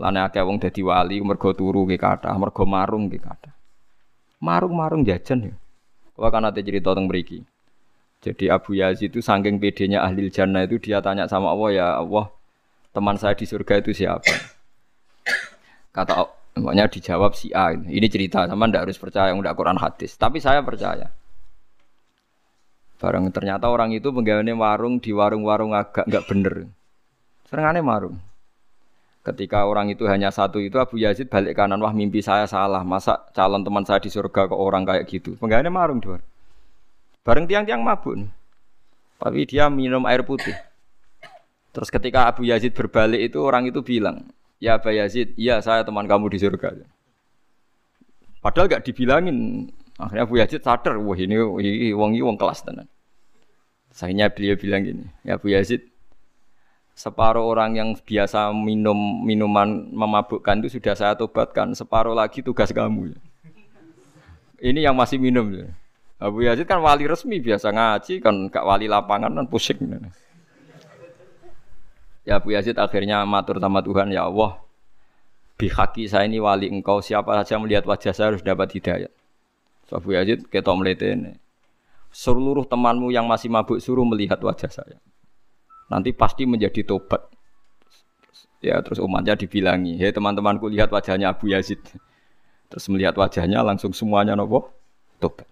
Lane akeh wong dadi wali mergo turu ki kathah, mergo marung ki kathah. Marung-marung jajan ya. Kula kan ate cerita teng mriki. Jadi Abu Yazid itu saking pedenya ahli jannah itu dia tanya sama Allah ya Allah teman saya di surga itu siapa? Kata Makanya dijawab si A. Ini cerita sama ndak harus percaya ndak Quran hadis. Tapi saya percaya. Barang ternyata orang itu penggaweane warung di warung-warung agak nggak bener. Serengane warung. Ketika orang itu hanya satu itu Abu Yazid balik kanan wah mimpi saya salah masa calon teman saya di surga ke orang kayak gitu penggaweane marung dua bareng tiang-tiang mabuk tapi dia minum air putih terus ketika Abu Yazid berbalik itu orang itu bilang Ya Aba Yazid, iya saya teman kamu di surga. Padahal gak dibilangin. Akhirnya Abu Yazid sadar, wah ini, wong wong kelas tenan. Sayangnya beliau bilang gini, ya Abu Yazid, separuh orang yang biasa minum minuman memabukkan itu sudah saya tobatkan, separuh lagi tugas kamu. Ini yang masih minum. Abu Yazid kan wali resmi biasa ngaji, kan gak wali lapangan kan pusing. Ya Abu Yazid akhirnya matur sama Tuhan, ya Allah, bihaki saya ini wali engkau, siapa saja melihat wajah saya harus dapat hidayah. So, Abu Yazid ketok ini. Seluruh temanmu yang masih mabuk suruh melihat wajah saya. Nanti pasti menjadi tobat. Ya terus umatnya dibilangi, "Hei teman-temanku lihat wajahnya Abu Yazid." Terus melihat wajahnya langsung semuanya nopo tobat.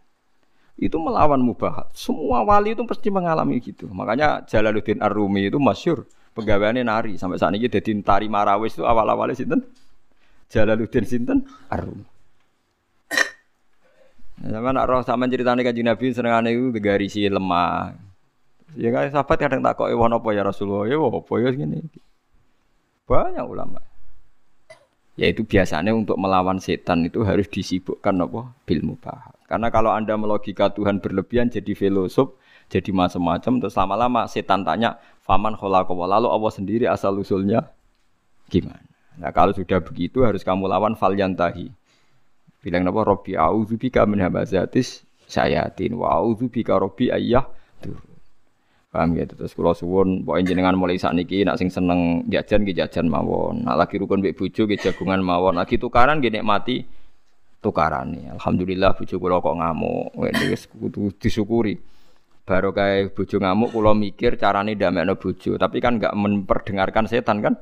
Itu melawan mubahat. Semua wali itu pasti mengalami gitu. Makanya Jalaluddin Ar-Rumi itu masyur pegawainya nari sampai saat ini jadi tari marawis itu awal-awalnya sinten Jalaluddin sinten Ar-Rumi. Sama nak roh sama ceritanya kan Nabi senengane itu si lemah. Ya kan sahabat kadang tak kok ewan apa ya Rasulullah ya apa ya gini. Banyak ulama. Yaitu biasanya untuk melawan setan itu harus disibukkan apa? Bil mubah. Karena kalau Anda melogika Tuhan berlebihan jadi filosof, jadi macam-macam terus lama-lama setan tanya, "Faman khalaqahu?" Lalu Allah sendiri asal usulnya gimana? Nah, kalau sudah begitu harus kamu lawan falyantahi. Bilang apa? Robbi a'udzubika min hamazatis sayatin wa a'udzubika robbi ayyah tuh. Paham gitu. Terus kula suwun pokoke jenengan mulai sakniki nak sing seneng jajan nggih jajan mawon. Nak lagi rukun mbek bojo nggih jagungan mawon. Lagi tukaran nggih nikmati tukarane. Alhamdulillah bojo kula kok ngamuk. Wis kudu disyukuri. Baru kayak bojo ngamuk kula mikir carane ndamekno bojo, tapi kan enggak memperdengarkan setan kan?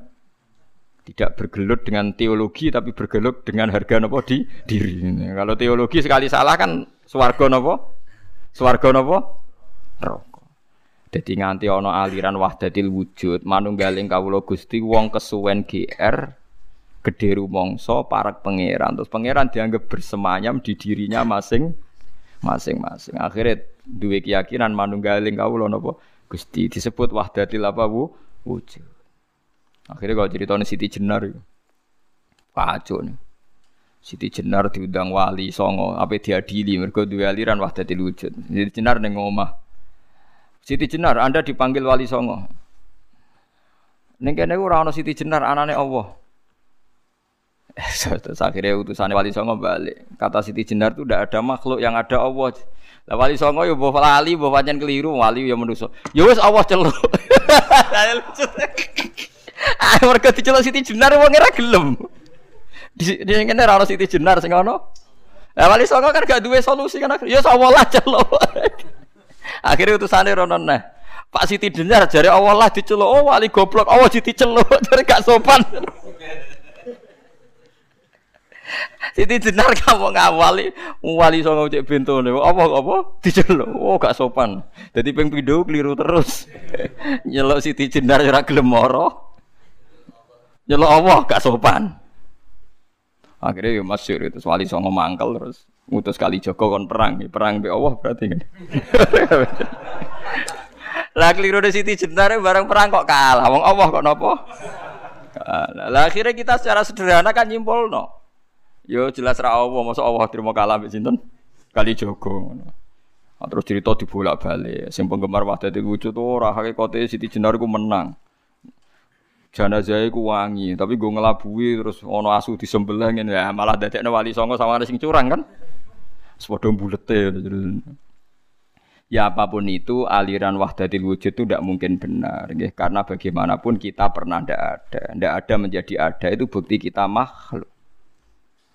Tidak bergelut dengan teologi tapi bergelut dengan harga nopo di diri. Kalau teologi sekali salah kan swarga nopo? Swarga nopo? Rok. Jadi nganti ono aliran wahdatil wujud, manunggaling kawula Gusti wong kesuwen GR gede rumangsa parak pangeran. Terus pangeran dianggap bersemayam di dirinya masing masing-masing. Akhirnya duwe keyakinan manunggaling kawula napa Gusti disebut wahdatil apa bu? wujud. Akhirnya kalau cerita Siti Jenar itu, pacu nih. Siti Jenar diundang wali songo, apa diadili mereka dua aliran wahdatil wujud. Siti Jenar neng omah. Siti Jenar, Anda dipanggil Wali Songo. Ning kene ora ana Siti Jenar anane Allah. Terus akhirnya utusan Wali Songo balik. Kata Siti Jenar itu tidak ada makhluk yang ada Allah. Lah Wali Songo ya mbok lali, mbok pancen keliru, wali ya manusa. Ya wis Allah celuk. [LAUGHS] Ah mergo diceluk Siti Jenar wong ora gelem. Di ngene ora Siti Jenar sing ana. Lah Wali Songo kan gak duwe solusi kan. Ya Allah lah celuk. [LAUGHS] Akhirnya utusannya ronon nah. Pak Siti dengar jari Allah lah diceluk. Oh wali goblok. Allah jadi celuk. [LAUGHS] Jadi gak sopan. Siti dengar kamu ngawali wali songo cek bentone. Apa apa diceluk. Oh gak sopan. Jadi ping video keliru terus. [LAUGHS] Nyelok Siti Jenar ora gelem moro. Nyelok Allah gak sopan. Akhirnya ya masyur itu wali songo mangkel terus ngutus kali Joko kon perang, perang be Allah berarti kan. [LAUGHS] Lah keliru di Siti Jenar bareng perang kok kalah. Wong Allah kok nopo? Lah akhirnya kita secara sederhana kan nyimpul no. Yo jelas ra Allah, masa Allah terima kalah mbek sinten? Kali Joko Nah, terus cerita dibolak-balik. Sing penggemar Wahdatul Wujud tuh ora hakikate Siti Jenar ku menang. jenazah iku wangi, tapi gue ngelabui terus ono asu disembelih ngene ya malah dadekno wali songo sama sing curang kan. Sepodo bulete. Ya apa pun itu aliran wahdatil wujud itu tidak mungkin benar ya. karena bagaimanapun kita pernah tidak ada tidak ada menjadi ada itu bukti kita makhluk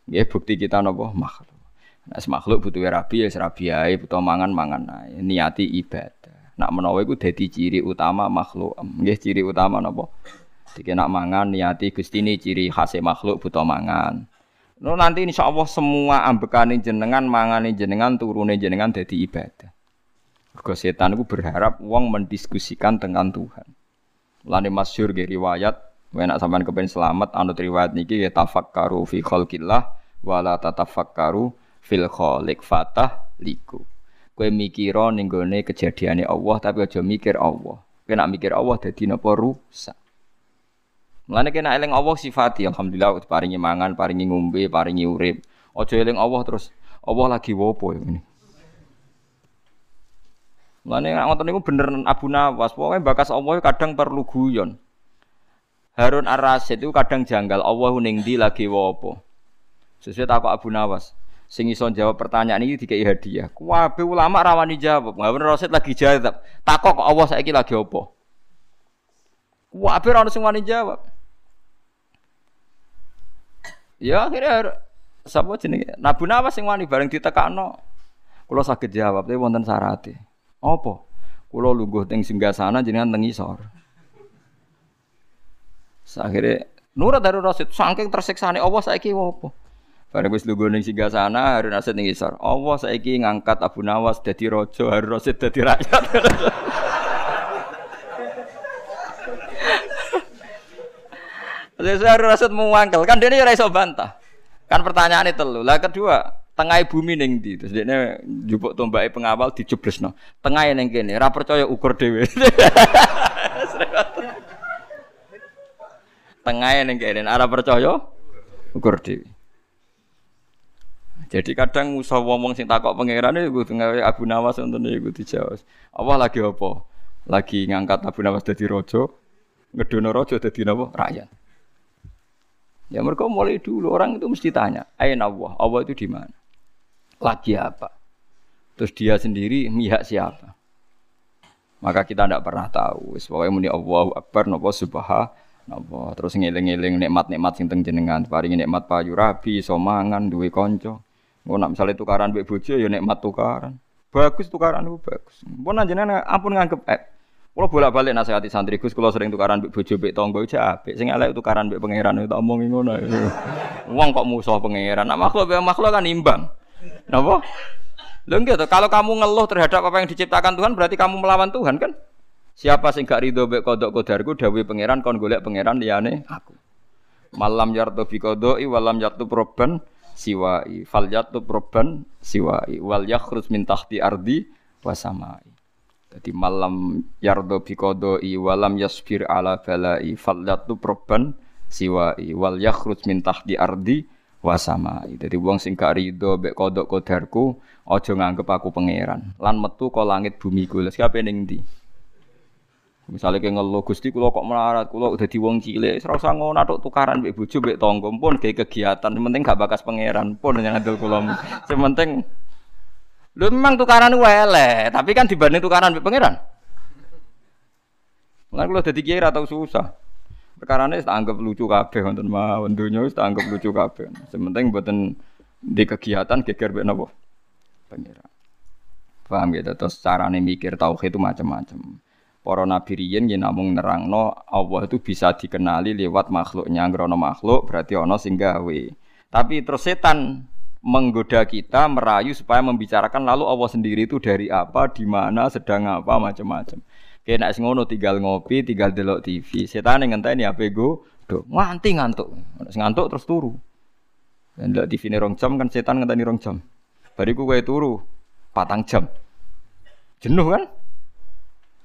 ya bukti kita nopo? Makhluk. Nah makhluk butuh rabi ya rabi ya butuh mangan mangan ae. Niati ibadah. Nak menawa itu jadi ciri utama makhluk. Ya ciri utama nopo? Jika nak mangan niati gusti ini ciri khas makhluk butuh mangan. No nanti insya Allah semua ambekane jenengan, mangane jenengan, turune jenengan jadi ibadah. Mergo setan itu berharap uang mendiskusikan dengan Tuhan. Lani masyur ge riwayat, enak sampean kepen selamat anut riwayat niki ya tafakkaru fi khalqillah wala tatafakkaru fil khaliq fatah liku. Kowe mikira ning gone kejadiane Allah tapi aja mikir Allah. Kowe nak mikir Allah dadi napa rusak. Mulane kena eling Allah sifati alhamdulillah paringi mangan, paringi ngombe, paringi urip. Aja eling Allah terus Allah lagi wopo ini. Mulane ngoten niku bener Abu Nawas, pokoke bakas Allah kadang perlu guyon. Harun Ar-Rasyid itu kadang janggal Allah ning ndi lagi wopo. Sesuai takok Abu Nawas. Sing iso jawab pertanyaan ini dikai hadiah. Kuwabe ulama rawani jawab. Harun Ar-Rasyid lagi jawab. Takok kok Allah saiki lagi opo? Kuwabe ora ono sing wani jawab. Ya akhirnya sapa jenenge? Nabu Nawas sing wani bareng ditekakno. Kula saged jawab tapi wonten syarate. Apa? Kula lungguh teng singgasana jenengan teng isor. Akhirnya nurut Harun Rasid saking tersiksane Allah saiki apa? Bareng wis lugu ning singgah sana Harun Rasid ning isor. Allah saiki ngangkat Abu Nawas dadi raja, Harun Rasid dadi rakyat. [LAUGHS] Saya Harun Rasid muangkel kan dia ini ora iso bantah. Kan itu telu. Lah kedua, tengah bumi ning ndi terus dia jupuk tombake pengawal dijeblesno tengah ning kene ora percaya ukur dhewe [LAUGHS] tengah ning kene ora percaya ukur dhewe jadi kadang usah ngomong sing takok pangeran iku tengah Abu Nawas ngoten iku dijawab Allah lagi apa lagi ngangkat Abu Nawas dadi raja ngedono raja dadi napa rakyat Ya mereka mulai dulu orang itu mesti tanya, Aina Allah, Allah itu di mana? lagi apa? Terus dia sendiri mihak siapa? Maka kita tidak pernah tahu. Pokoknya muni Allahu Akbar nopo subhanallah. Terus ngiling-ngiling nikmat-nikmat sing teng jenengan, paringi nikmat payu rabi, somangan, duwe kanca. Ngono misalnya tukaran mbek bojo ya nikmat tukaran. Bagus tukaran itu bagus. Pun jenengan ampun nganggep eh. Kalau bolak-balik nasihati santri Gus, kalau sering tukaran mbek bojo mbek tangga itu apik. Sing elek tukaran mbek pangeran itu omongi ngono. [LAUGHS] Wong kok musuh pangeran. Nah, makhluk makhluk kan imbang. Napa? Lho gitu, kalau kamu ngeluh terhadap apa yang diciptakan Tuhan berarti kamu melawan Tuhan kan? Siapa sing gak ridho mek kodok kodarku dawuhe pangeran kon golek pangeran liyane aku. Malam yartu fi qodoi walam yartu proban siwai fal yartu proban siwai wal yakhrus min tahti ardi wasamai. Jadi malam yardo fi qodoi walam yasfir ala balai fal yartu proban siwai wal yakhrus min tahti ardi wasama. Jadi wong sing gak rido mbek kodok kodarku aja nganggep aku pangeran. Lan metu kok langit bumi ku. Siapa ning ndi? Misalnya kayak ngeluh Gusti kula kok melarat, kula udah di wong cilik, usah ngono tok tukaran mbek bojo mbek tangga pun kayak kegiatan, penting gak bakas pangeran pun yang ngandel kula. Sementing Lu memang tukaran wele, tapi kan dibanding tukaran mbek pangeran. Lan kula dadi kiai ora tau susah. Perkara ini anggap lucu kabeh wonten mawon donya wis anggap lucu kabeh. Sementing mboten di kegiatan geger mek napa? Pangeran. Paham ya terus carane mikir tauhid itu macam-macam. Para nabi riyen yen namung nerangno Allah itu bisa dikenali lewat makhluknya ngrono makhluk berarti ana sing gawe. Tapi terus setan menggoda kita merayu supaya membicarakan lalu Allah sendiri itu dari apa, di mana, sedang apa, macam-macam. Kayak nak ngono tinggal ngopi, tinggal delok TV. Setan ngenteni HP go, do nganti ngantuk. Ngantuk terus turu. Dan delok TV ini rong jam kan setan ngenteni rong jam. Bariku kowe turu patang jam. Jenuh kan?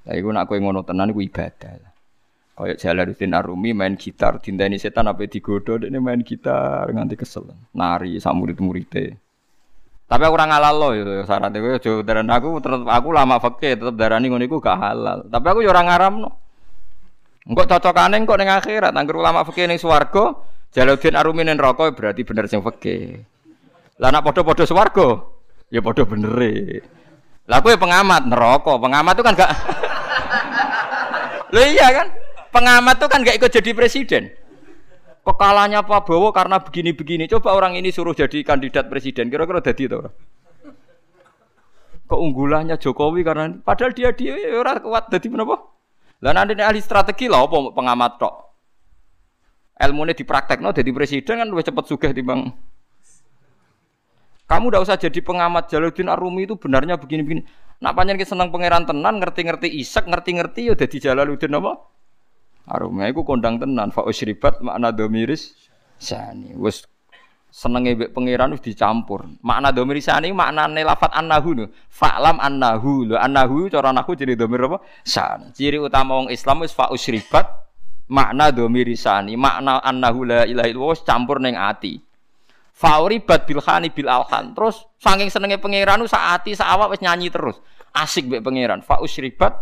Lah iku nak kowe ngono tenan iku ibadah. Kayak Jalaluddin Arumi main gitar, dinteni setan apa digodo, ini main gitar nganti kesel. Nari sama murid-muridnya. Tapi aku orang halal loh itu syaratnya gue jauh dari aku tetap aku lama fakir tetap darah nih gue gak halal. Tapi aku orang ngaram no. Enggak cocok aneh kok neng akhirat. Anggur lama fakir nih swargo. Jaludin arumin rokok berarti bener sing fakir. Lah nak podo-podo swargo ya podo bener e. Lah aku ya pengamat neraka. Pengamat tuh kan gak. [LAUGHS] Lo iya kan? Pengamat tuh kan gak ikut jadi presiden. Kekalahnya Pak Bowo karena begini-begini. Coba orang ini suruh jadi kandidat presiden. Kira-kira jadi itu. Keunggulannya Jokowi karena padahal dia dia orang kuat jadi kenapa? Lah nanti ahli strategi lah apa pengamat tok. Ilmu ini dipraktek no jadi presiden kan lebih cepat sugih timbang. Kamu udah usah jadi pengamat Jaludin Arumi itu benarnya begini-begini. Nak panjang senang pangeran tenan, ngerti-ngerti isak, ngerti-ngerti ya jadi Jalaluddin apa? Arumnya iku kondang tenan fa usribat makna domiris sani. Wis senenge mbek pangeran wis dicampur. Makna domiris sani maknane lafat annahu no. Fa'lam annahu. Lho annahu cara nahu jadi domir apa? San. Ciri utama wong Islam wis fa usribat makna domiris sani. Makna annahu la ilaha illallah campur ning ati. Fauribat bil khani bil alhan. Terus saking senenge pangeran sak ati sak awak wis nyanyi terus. Asik mbek pangeran. Fa usribat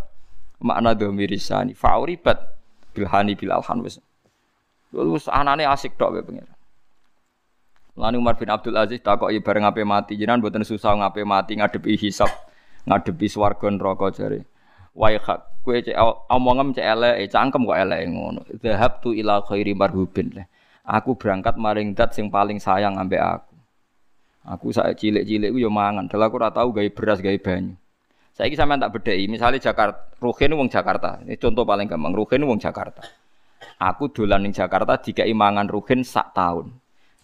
makna domiris sani. Fauribat bilhani bil alhan wis. Wis anane asik tok wae pengen. Lan Umar bin Abdul Aziz takoki bareng ape mati jenengan mboten susah ngape mati ngadepi hisab, ngadepi swarga neraka jare. Wae hak kowe cek omongem cek elek cangkem kok elek ngono. Dhahab tu ila khairi marhubin. Aku berangkat maring dat sing paling sayang ambek aku. Aku saya cilik-cilik yo mangan, dalah aku ora tau gawe beras gawe banyu. Saya ini sampean tak bedai. Misalnya Jakarta, Ruhin wong Jakarta. Ini contoh paling gampang. Ruhin wong Jakarta. Aku dolan ning Jakarta dikai mangan rugen sak tahun.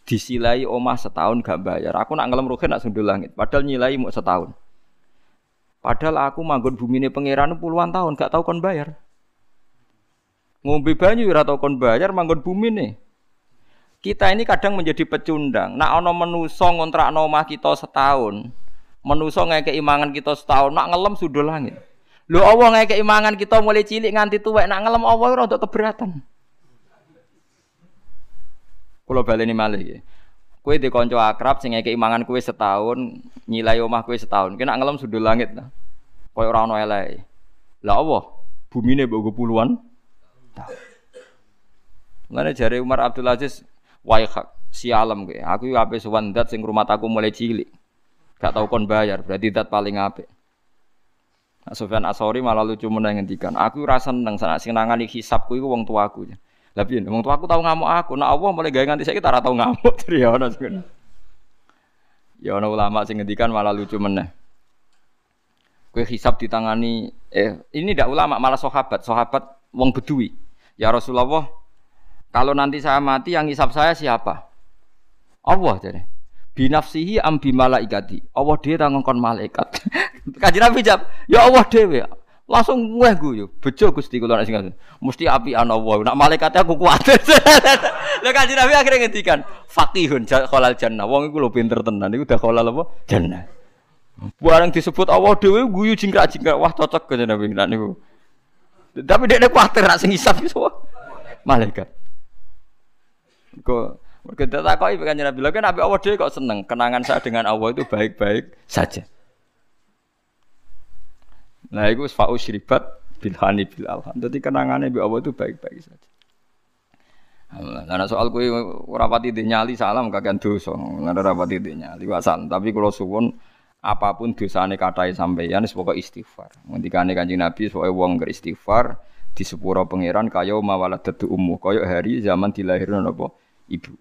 Disilai omah setahun gak bayar. Aku nak ngelem rugen nak sundul langit. Padahal nyilai mau setahun. Padahal aku manggon bumi ini pangeran puluhan tahun gak tahu kon bayar. Ngombe banyu ora tau kon bayar manggon bumi nih. Kita ini kadang menjadi pecundang. Nak ono menuso ngontrakno omah kita setahun. Menuso ngekeki mangan kita setahun, nak ngelem sundul langit. Lho Allah ngekeki mangan kita mulai cilik nganti tuwek nak ngelem Allah ora untuk keberatan. Kulo baleni malih iki. Kowe di kanca akrab sing ngekeki mangan kowe setahun, nyilai omah kowe setahun. Kena ngelem sudul langit ta. Koyo ora ono eleke. Lah Allah, bumine mbok puluhan tahun. Mulane jare Umar Abdul Aziz, "Waihak, si alam kowe. Aku yo ape sowan dat sing rumah aku mulai cilik. Gak tau kon bayar, berarti dat paling apik." Nah, Sofyan Asori malah lucu meneng ngendikan, "Aku rasa seneng sana sing nangani hisabku iku wong tuaku." Lah piye wong tuaku tau ngamuk aku, nek Allah mulai gawe nganti saiki ora tau ngamuk [LAUGHS] dari ya ono sing. Ya ulama sing ngendikan malah lucu meneh. Kue hisab ditangani eh ini tidak ulama malah sahabat, sahabat wong bedui. Ya Rasulullah, kalau nanti saya mati yang hisab saya siapa? Allah jadi. Binafsihi am malaikati. Allah dia tangongkon malaikat. [LAUGHS] Kaji Nabi jawab, ya Allah dewe langsung weh guyu. Bejo Gusti kula nek sing mesti api ana wa nak malaikat aku kuwatir lha [LAUGHS] kanjeng Nabi akhirnya ngendikan faqihun khalal jannah. Wong iku lho pinter tenan. Iku udah khalal apa? Jannah. Barang disebut Allah dhewe guyu jingkrak-jingkrak. Wah cocok kanjeng Nabi nak niku. Tapi dia kuwatir nak sing isap iso malaikat kok kita takoki kanjeng Nabi lha kan Nabi Allah dhewe kok seneng kenangan saya dengan Allah itu baik-baik saja Nah, itu fa'u syribat bilhani bil alham. Jadi kenangannya bi Allah itu baik-baik saja. Nah, soal kue rapati di nyali salam kagian dosa. Nggak ada rapati di nyali wasan. Tapi kalau suwon apa pun dosane katai sampeyan pokok istighfar. Ngendikane Kanjeng Nabi supaya wong istighfar di sepuro pangeran kaya mawaladat ummu kaya hari zaman dilahirno napa ibu.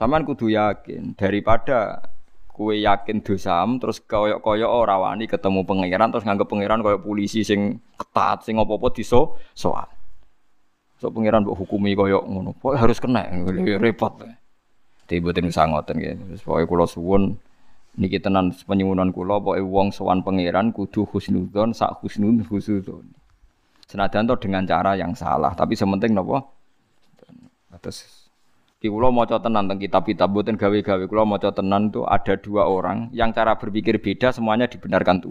Saman kudu yakin daripada kue yakin dosam terus koyok-koyok ora wani ketemu pangeran terus nganggep pangeran koyok polisi sing ketat sing apa-apa diso soal. So pangeran mbok hukumi koyok ngono. Pokoke harus kena repot. Tiba-tiba sangoten gitu. Terus pokoke kula suwun niki tenan penyuwunan kula pokoke wong sowan pangeran kudu husnudzon sak husnun husnudzon. Senajan to dengan cara yang salah, tapi sementing? Terus di kulo maca tenan tentang kitab-kitab buatan gawe-gawe kulo maca tenan tuh ada dua orang yang cara berpikir beda semuanya dibenarkan tuh.